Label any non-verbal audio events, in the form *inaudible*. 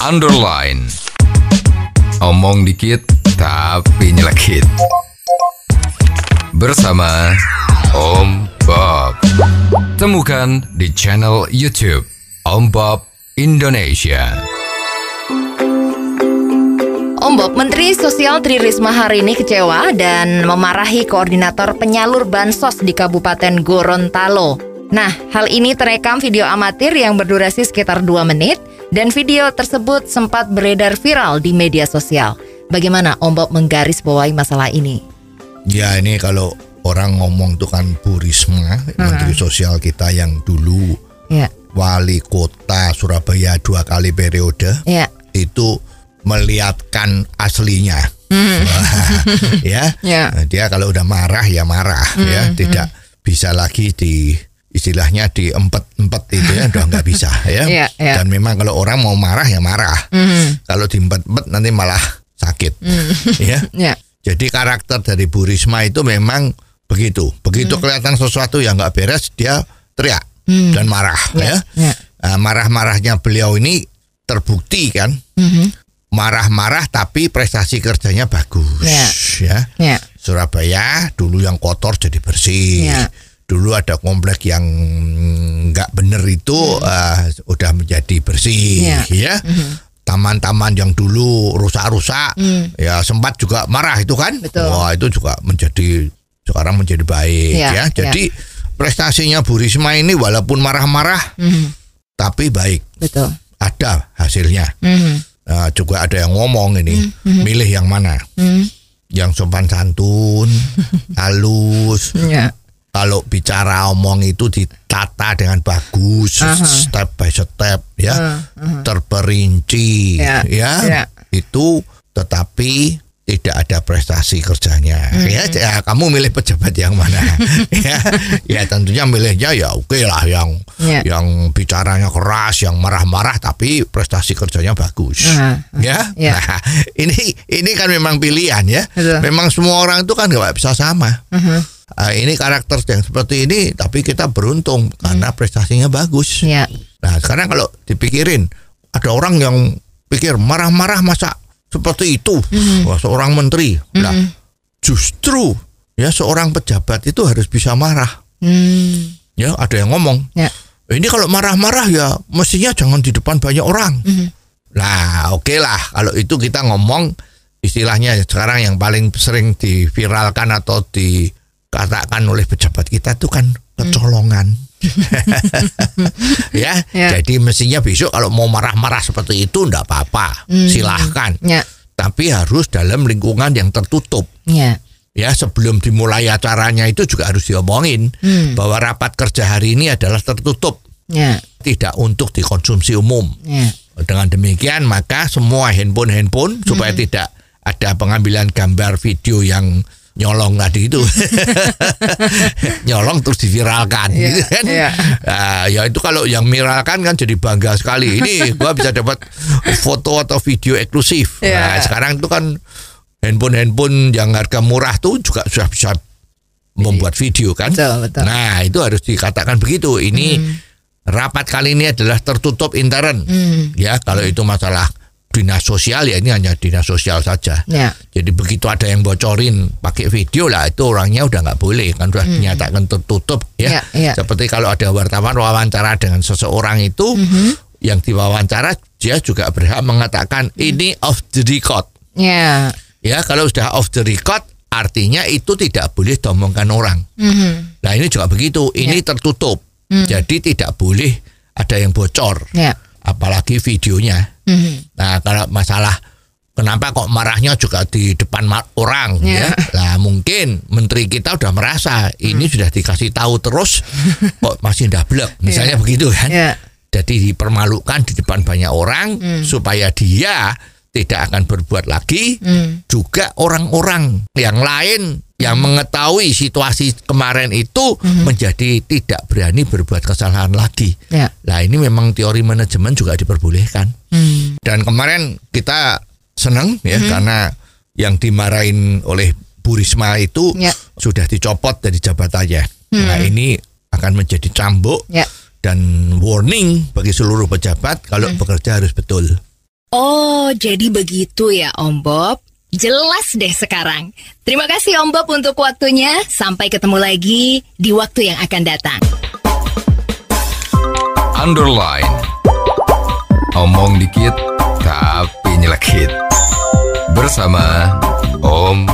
underline. Omong dikit tapi nyelekit. Bersama Om Bob. Temukan di channel YouTube Om Bob Indonesia. Om Bob, Menteri Sosial Tri Risma hari ini kecewa dan memarahi koordinator penyalur bansos di Kabupaten Gorontalo. Nah, hal ini terekam video amatir yang berdurasi sekitar 2 menit dan video tersebut sempat beredar viral di media sosial. Bagaimana Om Bob menggarisbawahi masalah ini? Ya ini kalau orang ngomong tuh kan Bu Risma, Menteri Sosial kita yang dulu Ya, wali kota Surabaya dua kali periode ya, itu melihatkan aslinya. *laughs* ya. Ya. Nah, Dia kalau udah marah ya marah ya, tidak bisa lagi di istilahnya di empet-empet itu ya udah nggak bisa *laughs* ya. Iya, iya. Dan memang kalau orang mau marah ya marah. Kalau diempet-empet nanti malah sakit. ya. *laughs* ya, Jadi karakter dari Bu Risma itu memang begitu. Begitu Hmm. kelihatan sesuatu yang nggak beres, dia teriak dan marah. Ya, Ya, ya. Nah, marah-marahnya beliau ini terbukti kan. Mhm. Marah-marah tapi prestasi kerjanya bagus. Ya. Ya. ya, Surabaya dulu yang kotor jadi bersih. Ya. Dulu ada komplek yang nggak bener itu eh, udah menjadi bersih. Ya. Ya. Taman-taman yang dulu rusak-rusak, ya sempat juga marah itu kan. Betul. Wah itu juga menjadi sekarang menjadi baik Ya, ya. Jadi prestasinya Bu Risma ini walaupun marah-marah, Mhm. tapi baik, betul. ada hasilnya. Mhm. Nah, juga ada yang ngomong ini, milih yang mana? Mhm. Yang sopan santun, *laughs* halus. Ya, Kalau bicara omong itu ditata dengan bagus, Aha. step by step, ya, Uh, terperinci, Ya, ya, ya. itu. Tetapi tidak ada prestasi kerjanya. Ya, ya, kamu milih pejabat yang mana? *laughs* ya, ya tentunya milihnya ya oke lah yang Ya. yang bicaranya keras, yang marah-marah, tapi prestasi kerjanya bagus. Aha, Ya, ya. Nah, *laughs* ini ini kan memang pilihan ya. Betul. Memang semua orang itu kan nggak bisa sama. Mhm. Ah, ini karakter yang seperti ini, tapi kita beruntung karena prestasinya bagus. ya, Nah, sekarang kalau dipikirin, ada orang yang pikir marah-marah masa seperti itu, Wah, seorang menteri. Nah, justru ya seorang pejabat itu harus bisa marah. Hmm. Ya, ada yang ngomong, ya, ini kalau marah-marah ya mestinya jangan di depan banyak orang. Nah, oke lah kalau itu kita ngomong istilahnya sekarang yang paling sering diviralkan atau dikatakan oleh pejabat kita itu kan kecolongan. *laughs* ya, Ya. jadi mestinya besok kalau mau marah-marah seperti itu ndak apa-apa, silahkan. ya, Tapi harus dalam lingkungan yang tertutup. Ya, ya sebelum dimulai acaranya itu juga harus diomongin bahwa rapat kerja hari ini adalah tertutup. Ya, tidak untuk dikonsumsi umum. Ya. dengan demikian maka semua handphone-handphone supaya tidak ada pengambilan gambar video yang nyolong tadi itu. *laughs* Nyolong terus diviralkan. Iya, gitu kan? iya. Nah, ya itu kalau yang viralkan kan jadi bangga sekali. Ini gua bisa dapat foto atau video eksklusif. Iya. nah sekarang itu kan handphone-handphone yang harga murah tuh juga sudah bisa membuat video kan? Betul, betul. nah itu harus dikatakan begitu. Ini rapat kali ini adalah tertutup intern. Hmm. ya kalau itu masalah dinas sosial ya ini hanya dinas sosial saja Ya. jadi begitu ada yang bocorin pakai video lah itu orangnya udah nggak boleh kan sudah dinyatakan tertutup ya. Ya, ya. Seperti kalau ada wartawan wawancara dengan seseorang itu yang diwawancara dia juga berhak mengatakan ini off the record. Ya. Ya kalau sudah off the record artinya itu tidak boleh diomongkan orang. Mhm. Nah ini juga begitu, ini tertutup. Jadi tidak boleh ada yang bocor, Ya. apalagi videonya. Mhm. Nah, kalau masalah kenapa kok marahnya juga di depan orang Ya. ya? *laughs* Lah mungkin menteri kita udah merasa ini sudah dikasih tahu terus *laughs* kok masih ndablek, misalnya begitu kan. Ya. Jadi dipermalukan di depan banyak orang supaya dia tidak akan berbuat lagi. Juga orang-orang yang lain yang mengetahui situasi kemarin itu menjadi tidak berani berbuat kesalahan lagi. Ya. Nah ini memang teori manajemen juga diperbolehkan. Hmm. Dan kemarin kita senang ya karena yang dimarahin oleh Bu Risma itu Ya. sudah dicopot dari jabatannya. Nah ini akan menjadi cambuk Ya. dan warning bagi seluruh pejabat kalau bekerja harus betul. Oh, jadi begitu ya Om Bob. Jelas deh sekarang. Terima kasih Om Bob untuk waktunya. Sampai ketemu lagi di waktu yang akan datang. Underline. Omong dikit tapi nyelekit. Bersama Om